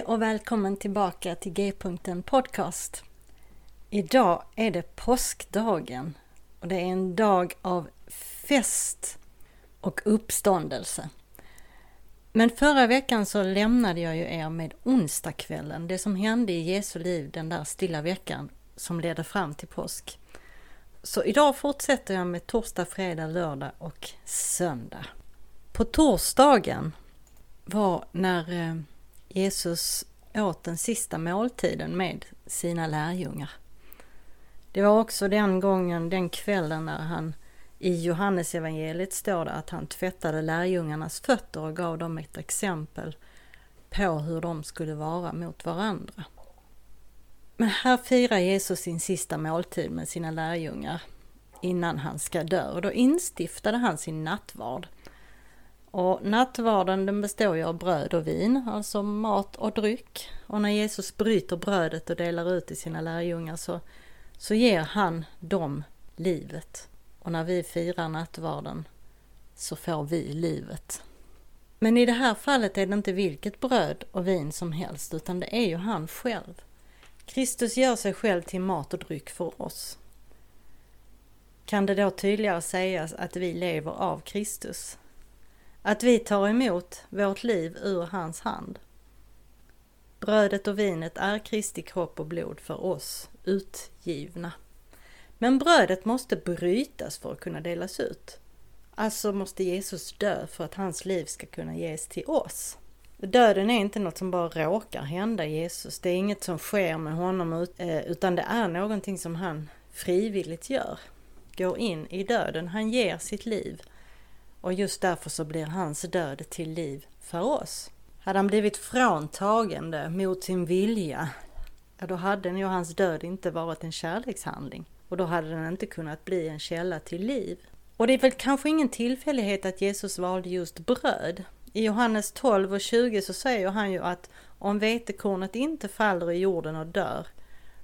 Hej och välkommen tillbaka till G-punkten Podcast. Idag är det påskdagen och det är en dag av fest och uppståndelse. Men förra veckan så lämnade jag ju er med onsdagskvällen, det som hände i Jesu liv den där stilla veckan som ledde fram till påsk. Så idag fortsätter jag med torsdag, fredag, lördag och söndag. På torsdagen var när eh, Jesus åt den sista måltiden med sina lärjungar. Det var också den gången, den kvällen när han i Johannesevangeliet står det att han tvättade lärjungarnas fötter och gav dem ett exempel på hur de skulle vara mot varandra. Men här firar Jesus sin sista måltid med sina lärjungar innan han ska dö och då instiftade han sin nattvard. Och nattvarden den består ju av bröd och vin, alltså mat och dryck. Och när Jesus bryter brödet och delar ut till sina lärjungar så, så ger han dem livet. Och när vi firar nattvarden så får vi livet. Men i det här fallet är det inte vilket bröd och vin som helst utan det är ju han själv. Kristus gör sig själv till mat och dryck för oss. Kan det då tydligare sägas att vi lever av Kristus? Att vi tar emot vårt liv ur hans hand? Brödet och vinet är Kristi kropp och blod för oss utgivna. Men brödet måste brytas för att kunna delas ut. Alltså måste Jesus dö för att hans liv ska kunna ges till oss. Döden är inte något som bara råkar hända Jesus. Det är inget som sker med honom eh, utan det är någonting som han frivilligt gör. Går in i döden. Han ger sitt liv. Och just därför så blir hans död till liv för oss. Hade han blivit fråntagande mot sin vilja, ja då hade nog hans död inte varit en kärlekshandling och då hade den inte kunnat bli en källa till liv. Och det är väl kanske ingen tillfällighet att Jesus valde just bröd. I Johannes 12 och 20 så säger han ju att om vetekornet inte faller i jorden och dör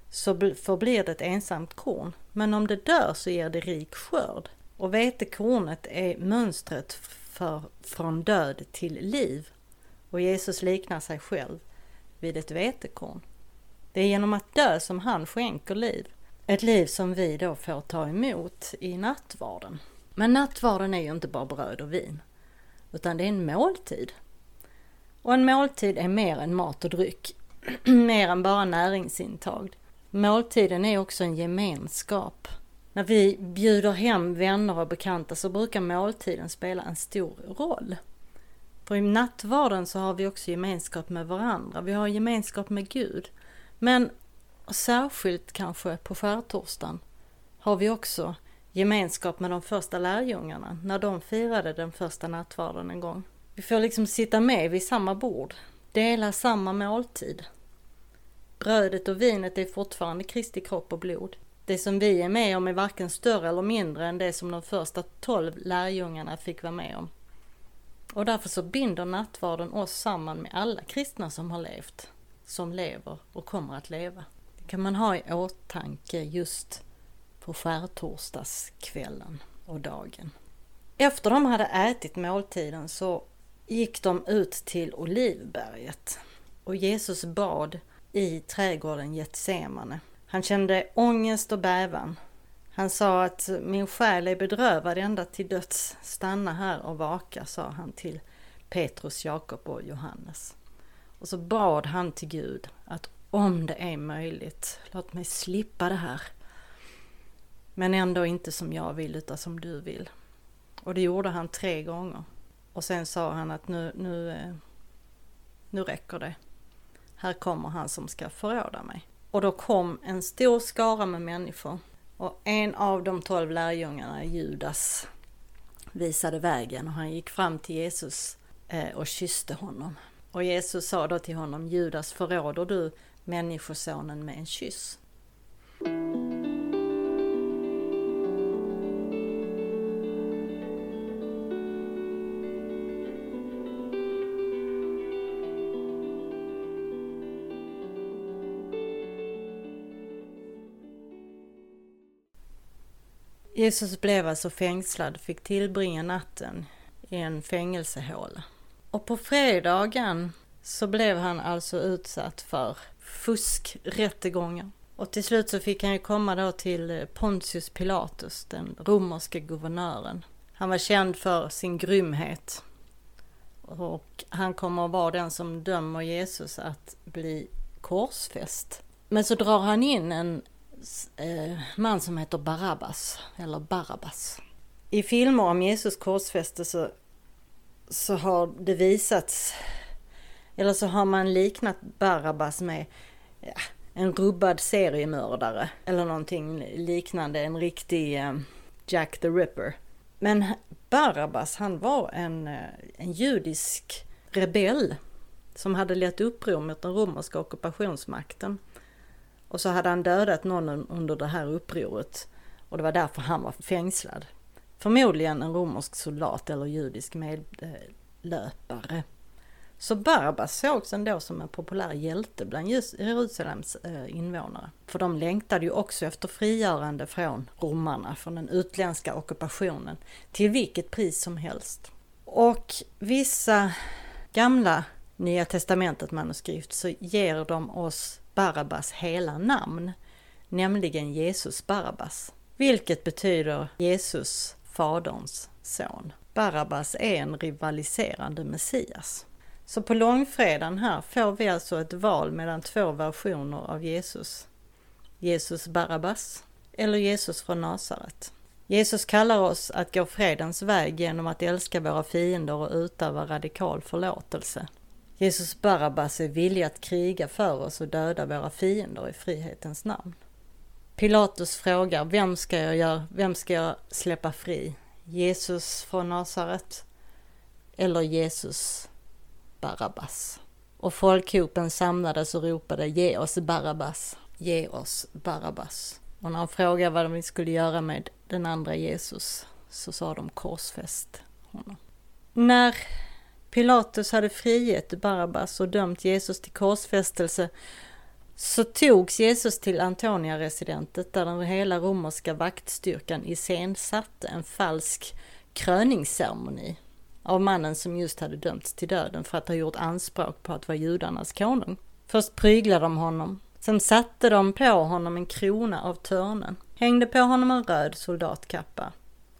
så förblir det ett ensamt korn. Men om det dör så ger det rik skörd. Och vetekornet är mönstret för, från död till liv. Och Jesus liknar sig själv vid ett vetekorn. Det är genom att dö som han skänker liv. Ett liv som vi då får ta emot i nattvarden. Men nattvarden är ju inte bara bröd och vin, utan det är en måltid. Och en måltid är mer än mat och dryck, mer än bara näringsintag. Måltiden är också en gemenskap. När vi bjuder hem vänner och bekanta så brukar måltiden spela en stor roll. För i nattvarden så har vi också gemenskap med varandra, vi har gemenskap med Gud. Men särskilt kanske på skärtorsdagen har vi också gemenskap med de första lärjungarna när de firade den första nattvarden en gång. Vi får liksom sitta med vid samma bord, dela samma måltid. Brödet och vinet är fortfarande Kristi kropp och blod. Det som vi är med om är varken större eller mindre än det som de första tolv lärjungarna fick vara med om. Och därför så binder nattvarden oss samman med alla kristna som har levt, som lever och kommer att leva Det kan man ha i åtanke just på skärtorsdagskvällen och dagen. Efter de hade ätit måltiden så gick de ut till Olivberget och Jesus bad i trädgården Getsemane. Han kände ångest och bävan. Han sa att min själ är bedrövad ända till döds. Stanna här och vaka, sa han till Petrus, Jakob och Johannes. Och så bad han till Gud att om det är möjligt, låt mig slippa det här. Men ändå inte som jag vill utan som du vill. Och det gjorde han tre gånger. Och sen sa han att nu, nu, eh, nu räcker det. Här kommer han som ska förråda mig. Och då kom en stor skara med människor. Och en av de tolv lärjungarna, Judas, visade vägen och han gick fram till Jesus eh, och kysste honom. Och Jesus sa då till honom, Judas förråder du Människosonen med en kyss? Jesus blev alltså fängslad, och fick tillbringa natten i en fängelsehåla. Och på fredagen så blev han alltså utsatt för fuskrättegångar. Och till slut så fick han ju komma då till eh, Pontius Pilatus, den romerske guvernören. Han var känd för sin grymhet. Och han kommer att vara den som dömer Jesus att bli korsfäst. Men så drar han in en Eh, man som heter Barabbas, eller Barabbas. I filmer om Jesus korsfästelse så har det visats, eller så har man liknat Barabbas med ja, en rubbad seriemördare eller någonting liknande, en riktig eh, Jack the Ripper. Men Barabbas han var en, eh, en judisk rebell som hade lett uppror mot den romerska ockupationsmakten. Och så hade han dödat någon under det här upproret och det var därför han var fängslad. Förmodligen en romersk soldat eller judisk medlöpare. Så Barabbas sågs ändå som en populär hjälte bland Jerusalems eh, invånare. För de längtade ju också efter frigörande från romarna, från den utländska ockupationen, till vilket pris som helst. Och vissa gamla Nya Testamentet manuskript så ger de oss Barabbas hela namn, nämligen Jesus Barabbas, vilket betyder Jesus, Faderns son. Barabbas är en rivaliserande Messias. Så på långfredagen här får vi alltså ett val mellan två versioner av Jesus. Jesus Barabbas eller Jesus från Nasaret. Jesus kallar oss att gå fredens väg genom att älska våra fiender och utöva radikal förlåtelse. Jesus Barabbas är villig att kriga för oss och döda våra fiender i frihetens namn. Pilatus frågar, vem ska jag, göra, vem ska jag släppa fri? Jesus från Nasaret eller Jesus Barabbas? Och folkhopen samlades och ropade, ge oss Barabbas, ge oss Barabbas. Och när han frågade vad de skulle göra med den andra Jesus så sa de korsfäst honom. När Pilatus hade frigett Barabbas och dömt Jesus till korsfästelse så togs Jesus till Antonia-residentet där den hela romerska vaktstyrkan iscensatte en falsk kröningsceremoni av mannen som just hade dömts till döden för att ha gjort anspråk på att vara judarnas konung. Först pryglade de honom, sen satte de på honom en krona av törnen, hängde på honom en röd soldatkappa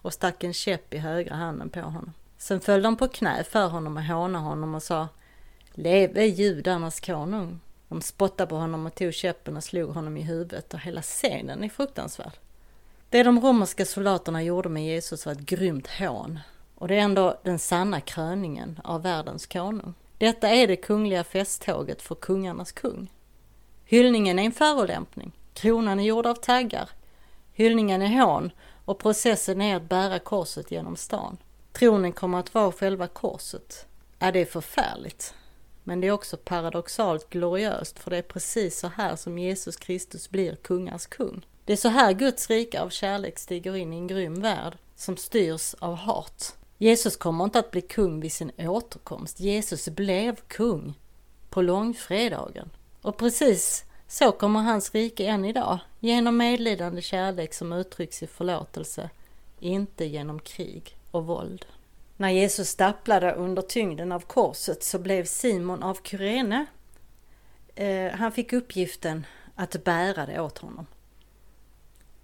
och stack en käpp i högra handen på honom. Sen föll de på knä för honom och hånade honom och sa Leve judarnas konung. De spottade på honom och tog käppen och slog honom i huvudet och hela scenen är fruktansvärd. Det de romerska soldaterna gjorde med Jesus var ett grymt hån och det är ändå den sanna kröningen av världens konung. Detta är det kungliga festtåget för kungarnas kung. Hyllningen är en förolämpning. Kronan är gjord av taggar. Hyllningen är hån och processen är att bära korset genom stan. Tronen kommer att vara själva korset. Ja, det är förfärligt. Men det är också paradoxalt gloriöst för det är precis så här som Jesus Kristus blir kungars kung. Det är så här Guds rike av kärlek stiger in i en grym värld som styrs av hat. Jesus kommer inte att bli kung vid sin återkomst. Jesus blev kung på långfredagen. Och precis så kommer hans rike än idag, genom medlidande kärlek som uttrycks i förlåtelse, inte genom krig och våld. När Jesus stapplade under tyngden av korset så blev Simon av Kyrene, eh, han fick uppgiften att bära det åt honom.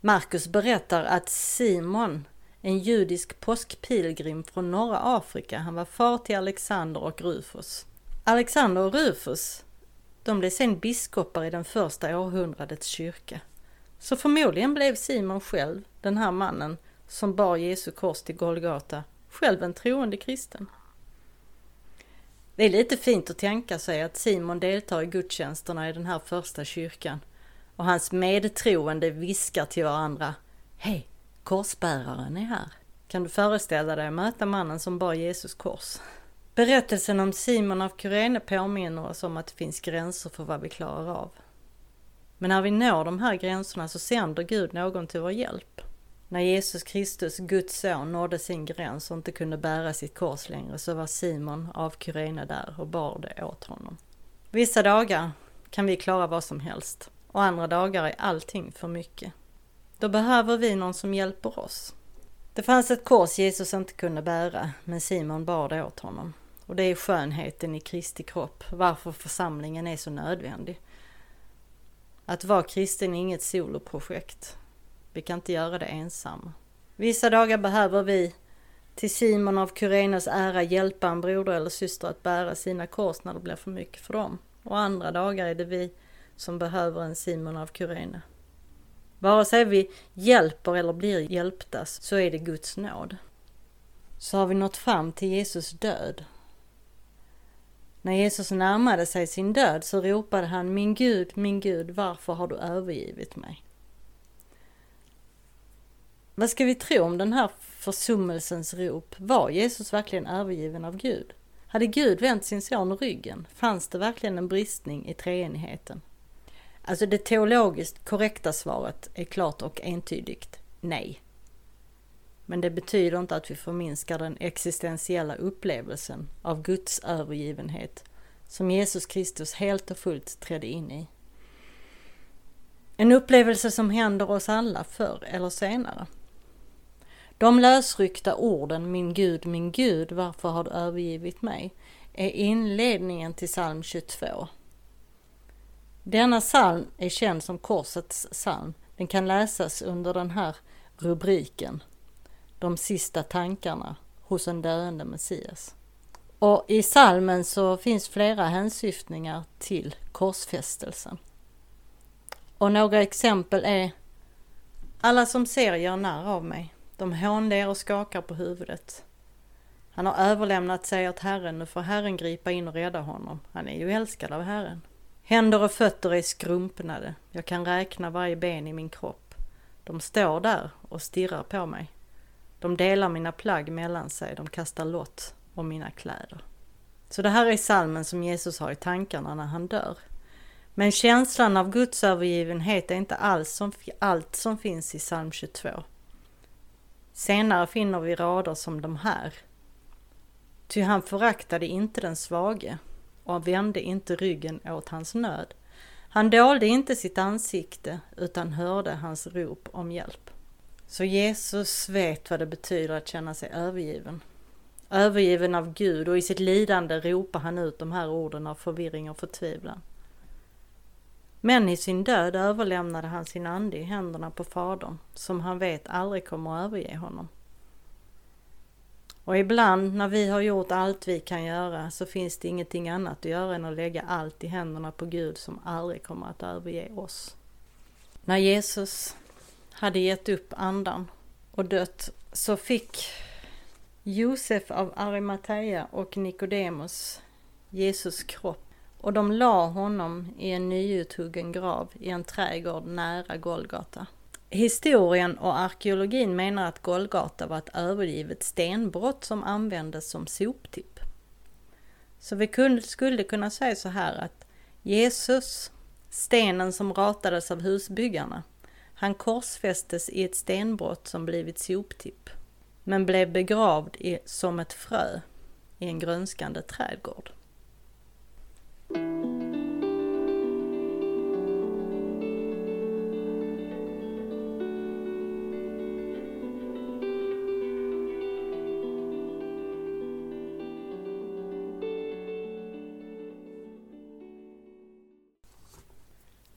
Markus berättar att Simon, en judisk påskpilgrim från norra Afrika, han var far till Alexander och Rufus. Alexander och Rufus, de blev sen biskopar i den första århundradets kyrka. Så förmodligen blev Simon själv, den här mannen som bar Jesu kors till Golgata, själv en troende kristen. Det är lite fint att tänka sig att Simon deltar i gudstjänsterna i den här första kyrkan och hans medtroende viskar till varandra Hej, korsbäraren är här. Kan du föreställa dig att möta mannen som bar Jesus kors? Berättelsen om Simon av Kyrene påminner oss om att det finns gränser för vad vi klarar av. Men när vi når de här gränserna så sänder Gud någon till vår hjälp. När Jesus Kristus, Guds son, nådde sin gräns och inte kunde bära sitt kors längre så var Simon av Kyrene där och bar det åt honom. Vissa dagar kan vi klara vad som helst och andra dagar är allting för mycket. Då behöver vi någon som hjälper oss. Det fanns ett kors Jesus inte kunde bära, men Simon bar det åt honom. Och det är skönheten i Kristi kropp, varför församlingen är så nödvändig. Att vara kristen är inget soloprojekt. Vi kan inte göra det ensamma. Vissa dagar behöver vi till Simon av Kyrenas ära hjälpa en broder eller syster att bära sina kors när det blir för mycket för dem. Och andra dagar är det vi som behöver en Simon av Kyrene. Vare sig vi hjälper eller blir hjälpta så är det Guds nåd. Så har vi nått fram till Jesus död. När Jesus närmade sig sin död så ropade han Min Gud, min Gud, varför har du övergivit mig? Vad ska vi tro om den här försummelsens rop? Var Jesus verkligen övergiven av Gud? Hade Gud vänt sin son ryggen? Fanns det verkligen en bristning i treenigheten? Alltså det teologiskt korrekta svaret är klart och entydigt nej. Men det betyder inte att vi förminskar den existentiella upplevelsen av Guds övergivenhet som Jesus Kristus helt och fullt trädde in i. En upplevelse som händer oss alla förr eller senare. De lösryckta orden Min Gud, min Gud, varför har du övergivit mig? är inledningen till psalm 22. Denna psalm är känd som korsets psalm. Den kan läsas under den här rubriken De sista tankarna hos en döende Messias. Och i salmen så finns flera hänsyftningar till korsfästelsen. Och några exempel är Alla som ser gör narr av mig. De hånler och skakar på huvudet. Han har överlämnat sig åt Herren, nu får Herren gripa in och rädda honom. Han är ju älskad av Herren. Händer och fötter är skrumpnade. Jag kan räkna varje ben i min kropp. De står där och stirrar på mig. De delar mina plagg mellan sig, de kastar lott om mina kläder. Så det här är salmen som Jesus har i tankarna när han dör. Men känslan av Guds övergivenhet är inte alls som, allt som finns i psalm 22. Senare finner vi rader som de här. Ty han föraktade inte den svage och vände inte ryggen åt hans nöd. Han dolde inte sitt ansikte utan hörde hans rop om hjälp. Så Jesus vet vad det betyder att känna sig övergiven. Övergiven av Gud och i sitt lidande ropar han ut de här orden av förvirring och förtvivlan. Men i sin död överlämnade han sin ande i händerna på Fadern, som han vet aldrig kommer att överge honom. Och ibland när vi har gjort allt vi kan göra så finns det ingenting annat att göra än att lägga allt i händerna på Gud som aldrig kommer att överge oss. När Jesus hade gett upp andan och dött så fick Josef av Arimathea och Nikodemus Jesus kropp och de la honom i en nyuthuggen grav i en trädgård nära Golgata. Historien och arkeologin menar att Golgata var ett övergivet stenbrott som användes som soptipp. Så vi kunde, skulle kunna säga så här att Jesus, stenen som ratades av husbyggarna, han korsfästes i ett stenbrott som blivit soptipp, men blev begravd i, som ett frö i en grönskande trädgård.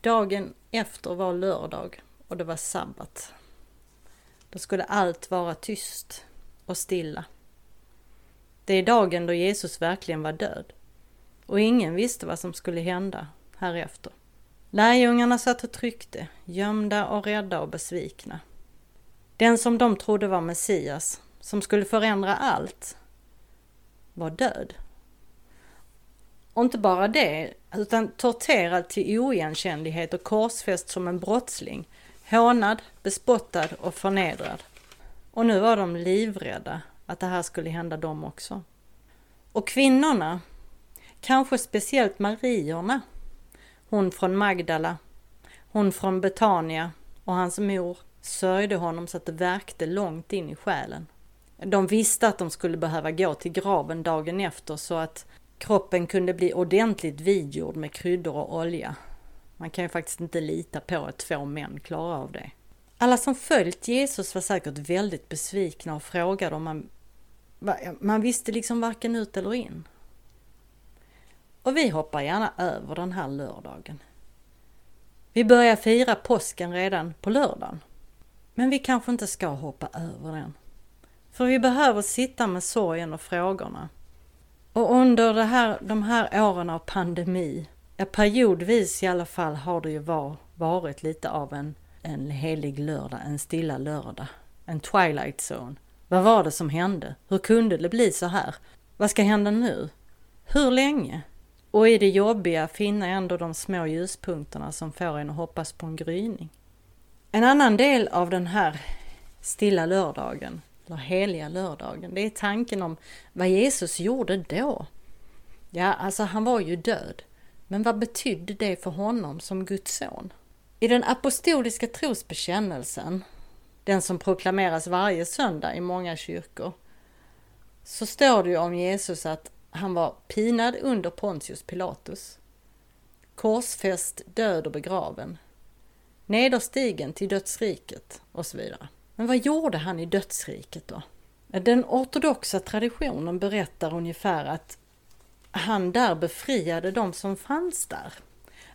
Dagen efter var lördag och det var sabbat. Då skulle allt vara tyst och stilla. Det är dagen då Jesus verkligen var död och ingen visste vad som skulle hända härefter. Lärjungarna satt och tryckte, gömda och rädda och besvikna. Den som de trodde var Messias, som skulle förändra allt, var död. Och inte bara det, utan torterad till oigenkännlighet och korsfäst som en brottsling, hånad, bespottad och förnedrad. Och nu var de livrädda att det här skulle hända dem också. Och kvinnorna, kanske speciellt Mariorna, hon från Magdala, hon från Betania och hans mor sörjde honom så att det värkte långt in i själen. De visste att de skulle behöva gå till graven dagen efter så att kroppen kunde bli ordentligt vidgjord med kryddor och olja. Man kan ju faktiskt inte lita på att två män klarar av det. Alla som följt Jesus var säkert väldigt besvikna och frågade om man... Man visste liksom varken ut eller in. Och vi hoppar gärna över den här lördagen. Vi börjar fira påsken redan på lördagen. Men vi kanske inte ska hoppa över den. För vi behöver sitta med sorgen och frågorna. Och under det här, de här åren av pandemi, ja periodvis i alla fall har det ju var, varit lite av en, en helig lördag, en stilla lördag, en twilight zone. Vad var det som hände? Hur kunde det bli så här? Vad ska hända nu? Hur länge? Och i det jobbiga finna ändå de små ljuspunkterna som får en att hoppas på en gryning. En annan del av den här stilla lördagen, eller heliga lördagen, det är tanken om vad Jesus gjorde då. Ja, alltså han var ju död. Men vad betydde det för honom som Guds son? I den apostoliska trosbekännelsen, den som proklameras varje söndag i många kyrkor, så står det ju om Jesus att han var pinad under Pontius Pilatus, korsfäst, död och begraven, nederstigen till dödsriket och så vidare. Men vad gjorde han i dödsriket då? Den ortodoxa traditionen berättar ungefär att han där befriade de som fanns där.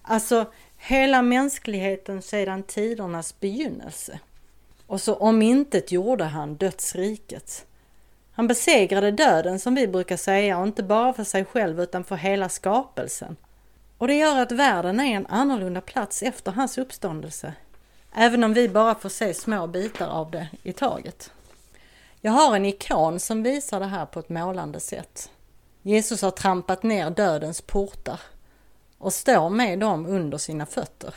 Alltså hela mänskligheten sedan tidernas begynnelse. Och så om intet gjorde han dödsriket. Han besegrade döden som vi brukar säga och inte bara för sig själv utan för hela skapelsen. Och det gör att världen är en annorlunda plats efter hans uppståndelse. Även om vi bara får se små bitar av det i taget. Jag har en ikon som visar det här på ett målande sätt. Jesus har trampat ner dödens portar och står med dem under sina fötter.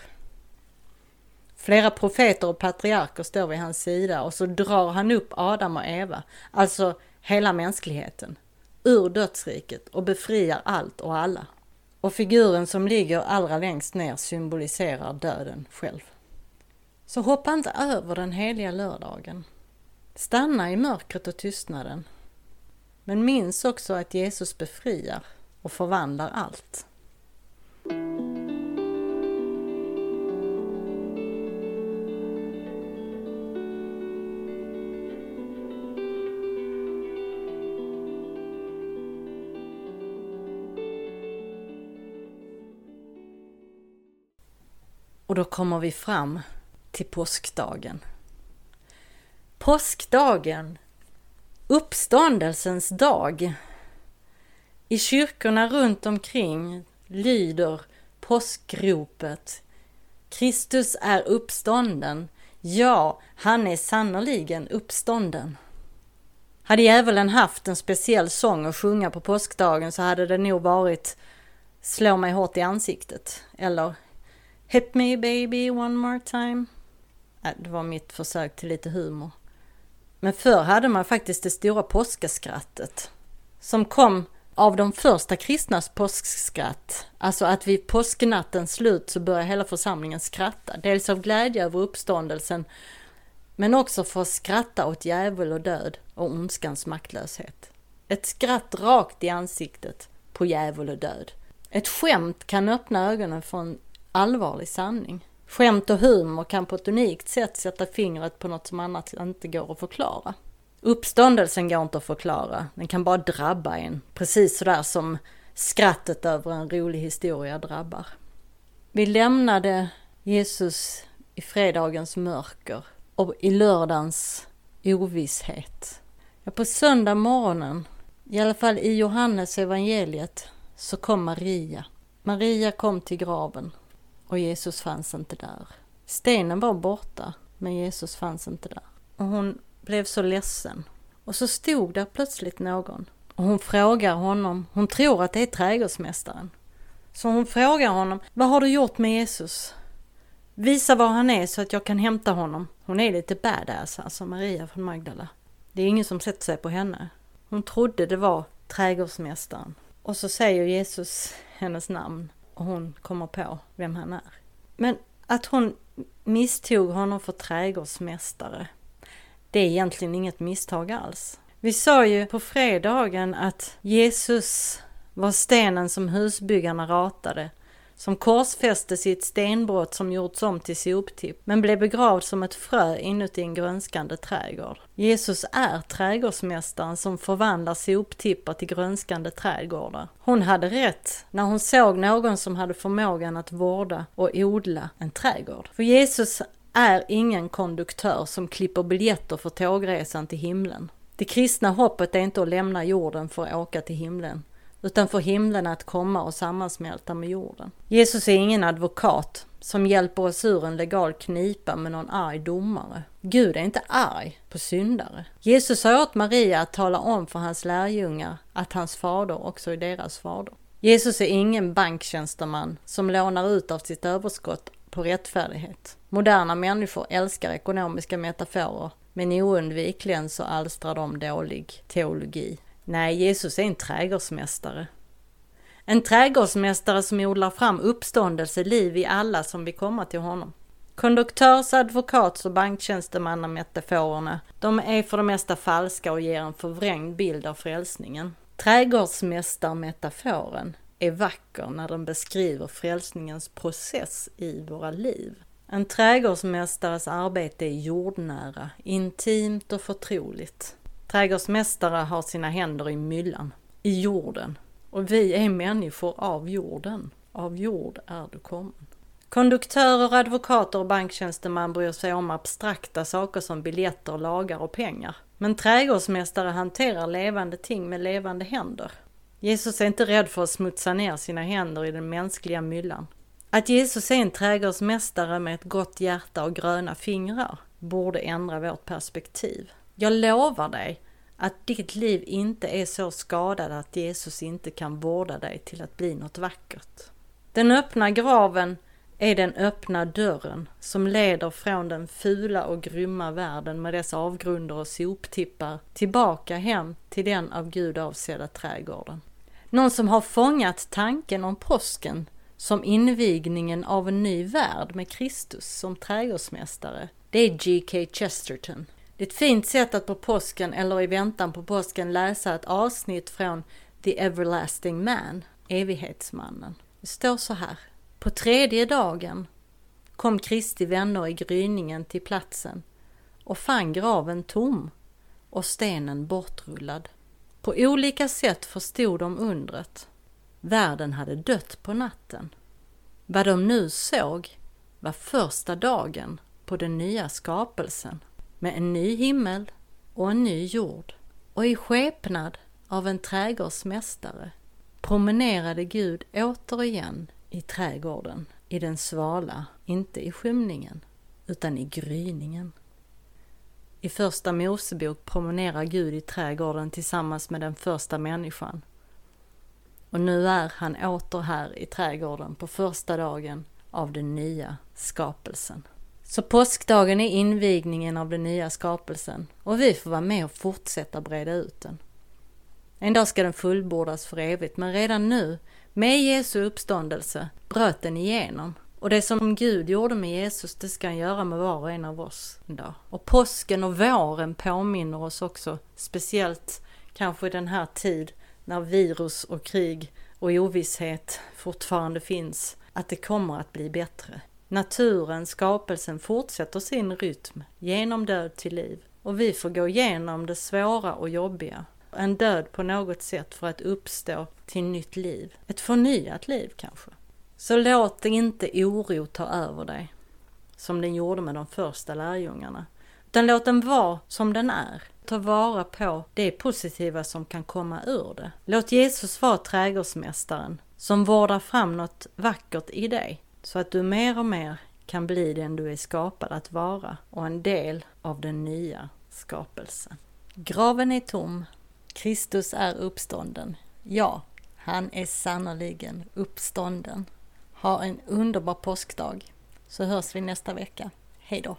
Flera profeter och patriarker står vid hans sida och så drar han upp Adam och Eva, alltså hela mänskligheten, ur dödsriket och befriar allt och alla. Och figuren som ligger allra längst ner symboliserar döden själv. Så hoppa inte över den heliga lördagen. Stanna i mörkret och tystnaden. Men minns också att Jesus befriar och förvandlar allt. Och då kommer vi fram till påskdagen. Påskdagen, uppståndelsens dag. I kyrkorna runt omkring lyder påskropet Kristus är uppstånden. Ja, han är sannerligen uppstånden. Hade djävulen haft en speciell sång att sjunga på påskdagen så hade det nog varit Slå mig hårt i ansiktet eller Hit me baby one more time. Äh, det var mitt försök till lite humor. Men förr hade man faktiskt det stora påskaskrattet. Som kom av de första kristnas påskskratt. Alltså att vid påsknattens slut så börjar hela församlingen skratta. Dels av glädje över uppståndelsen men också för att skratta åt djävul och död och ondskans maktlöshet. Ett skratt rakt i ansiktet på djävul och död. Ett skämt kan öppna ögonen för en allvarlig sanning. Skämt och humor kan på ett unikt sätt sätta fingret på något som annars inte går att förklara. Uppståndelsen går inte att förklara, den kan bara drabba en, precis sådär som skrattet över en rolig historia drabbar. Vi lämnade Jesus i fredagens mörker och i lördagens ovisshet. Ja, på söndag morgonen, i alla fall i Johannes evangeliet, så kom Maria. Maria kom till graven och Jesus fanns inte där. Stenen var borta, men Jesus fanns inte där. Och hon blev så ledsen. Och så stod där plötsligt någon. Och hon frågar honom, hon tror att det är trädgårdsmästaren. Så hon frågar honom, vad har du gjort med Jesus? Visa var han är så att jag kan hämta honom. Hon är lite badass alltså, Maria från Magdala. Det är ingen som sätter sig på henne. Hon trodde det var trädgårdsmästaren. Och så säger Jesus hennes namn och hon kommer på vem han är. Men att hon misstog honom för trädgårdsmästare, det är egentligen inget misstag alls. Vi sa ju på fredagen att Jesus var stenen som husbyggarna ratade som korsfästes i ett stenbrott som gjorts om till soptipp, men blev begravd som ett frö inuti en grönskande trädgård. Jesus är trädgårdsmästaren som förvandlar soptippar till grönskande trädgårdar. Hon hade rätt när hon såg någon som hade förmågan att vårda och odla en trädgård. För Jesus är ingen konduktör som klipper biljetter för tågresan till himlen. Det kristna hoppet är inte att lämna jorden för att åka till himlen utan för himlen att komma och sammansmälta med jorden. Jesus är ingen advokat som hjälper oss ur en legal knipa med någon arg domare. Gud är inte arg på syndare. Jesus sa åt Maria att tala om för hans lärjungar att hans fader också är deras fader. Jesus är ingen banktjänsteman som lånar ut av sitt överskott på rättfärdighet. Moderna människor älskar ekonomiska metaforer men oundvikligen så alstrar de dålig teologi. Nej, Jesus är en trädgårdsmästare. En trädgårdsmästare som odlar fram uppståndelse, liv i alla som vill komma till honom. Konduktörs-, advokats och banktjänstemannametaforerna, de är för det mesta falska och ger en förvrängd bild av frälsningen. Trädgårdsmästarmetaforen är vacker när den beskriver frälsningens process i våra liv. En trädgårdsmästares arbete är jordnära, intimt och förtroligt. Trädgårdsmästare har sina händer i myllan, i jorden. Och vi är människor av jorden. Av jord är du kommen. Konduktörer, advokater och banktjänstemän bryr sig om abstrakta saker som biljetter, lagar och pengar. Men trädgårdsmästare hanterar levande ting med levande händer. Jesus är inte rädd för att smutsa ner sina händer i den mänskliga myllan. Att Jesus är en trädgårdsmästare med ett gott hjärta och gröna fingrar borde ändra vårt perspektiv. Jag lovar dig att ditt liv inte är så skadad att Jesus inte kan vårda dig till att bli något vackert. Den öppna graven är den öppna dörren som leder från den fula och grymma världen med dess avgrunder och soptippar tillbaka hem till den av Gud avsedda trädgården. Någon som har fångat tanken om påsken som invigningen av en ny värld med Kristus som trädgårdsmästare, det är G.K. Chesterton. Det är ett fint sätt att på påsken eller i väntan på påsken läsa ett avsnitt från The Everlasting Man, evighetsmannen. Det står så här. På tredje dagen kom Kristi vänner i gryningen till platsen och fann graven tom och stenen bortrullad. På olika sätt förstod de undret. Världen hade dött på natten. Vad de nu såg var första dagen på den nya skapelsen med en ny himmel och en ny jord. Och i skepnad av en trädgårdsmästare promenerade Gud återigen i trädgården, i den svala, inte i skymningen, utan i gryningen. I första Mosebok promenerar Gud i trädgården tillsammans med den första människan. Och nu är han åter här i trädgården på första dagen av den nya skapelsen. Så påskdagen är invigningen av den nya skapelsen och vi får vara med och fortsätta breda ut den. En dag ska den fullbordas för evigt, men redan nu, med Jesu uppståndelse, bröt den igenom. Och det som Gud gjorde med Jesus, det ska han göra med var och en av oss en dag. Och påsken och våren påminner oss också, speciellt kanske i den här tid när virus och krig och ovisshet fortfarande finns, att det kommer att bli bättre. Naturen, skapelsen fortsätter sin rytm genom död till liv och vi får gå igenom det svåra och jobbiga. En död på något sätt för att uppstå till nytt liv. Ett förnyat liv kanske. Så låt inte oro ta över dig. som den gjorde med de första lärjungarna. Utan låt den vara som den är. Ta vara på det positiva som kan komma ur det. Låt Jesus vara trädgårdsmästaren som vårdar fram något vackert i dig så att du mer och mer kan bli den du är skapad att vara och en del av den nya skapelsen. Graven är tom. Kristus är uppstånden. Ja, han är sannerligen uppstånden. Ha en underbar påskdag så hörs vi nästa vecka. Hej då!